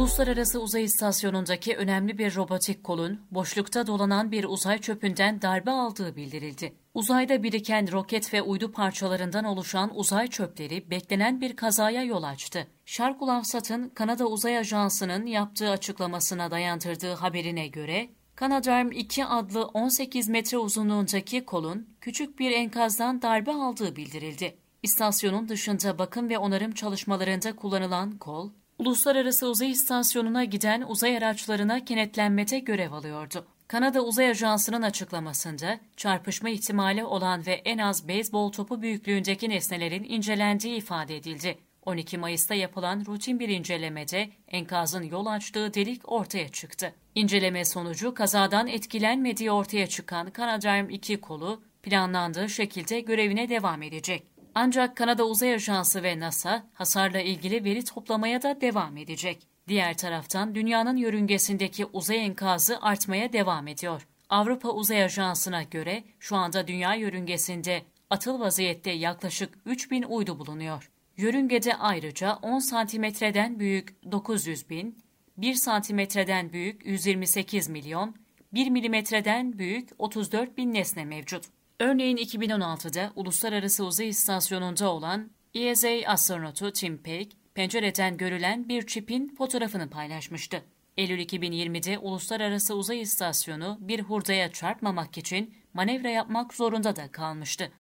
Uluslararası Uzay İstasyonu'ndaki önemli bir robotik kolun boşlukta dolanan bir uzay çöpünden darbe aldığı bildirildi. Uzayda biriken roket ve uydu parçalarından oluşan uzay çöpleri beklenen bir kazaya yol açtı. Shark Ulavsat'ın Kanada Uzay Ajansı'nın yaptığı açıklamasına dayandırdığı haberine göre Canadarm 2 adlı 18 metre uzunluğundaki kolun küçük bir enkazdan darbe aldığı bildirildi. İstasyonun dışında bakım ve onarım çalışmalarında kullanılan kol, Uluslararası Uzay İstasyonu'na giden uzay araçlarına kenetlenmede görev alıyordu. Kanada Uzay Ajansı'nın açıklamasında çarpışma ihtimali olan ve en az beyzbol topu büyüklüğündeki nesnelerin incelendiği ifade edildi. 12 Mayıs'ta yapılan rutin bir incelemede enkazın yol açtığı delik ortaya çıktı. İnceleme sonucu kazadan etkilenmediği ortaya çıkan Canadarm 2 kolu planlandığı şekilde görevine devam edecek. Ancak Kanada Uzay Ajansı ve NASA hasarla ilgili veri toplamaya da devam edecek. Diğer taraftan dünyanın yörüngesindeki uzay enkazı artmaya devam ediyor. Avrupa Uzay Ajansı'na göre şu anda dünya yörüngesinde atıl vaziyette yaklaşık 3000 uydu bulunuyor. Yörüngede ayrıca 10 santimetreden büyük 900 bin, 1 santimetreden büyük 128 milyon, 1 milimetreden büyük 34 bin nesne mevcut. Örneğin 2016'da Uluslararası Uzay İstasyonu'nda olan ESA astronotu Tim Peake, pencereden görülen bir çipin fotoğrafını paylaşmıştı. Eylül 2020'de Uluslararası Uzay İstasyonu bir hurdaya çarpmamak için manevra yapmak zorunda da kalmıştı.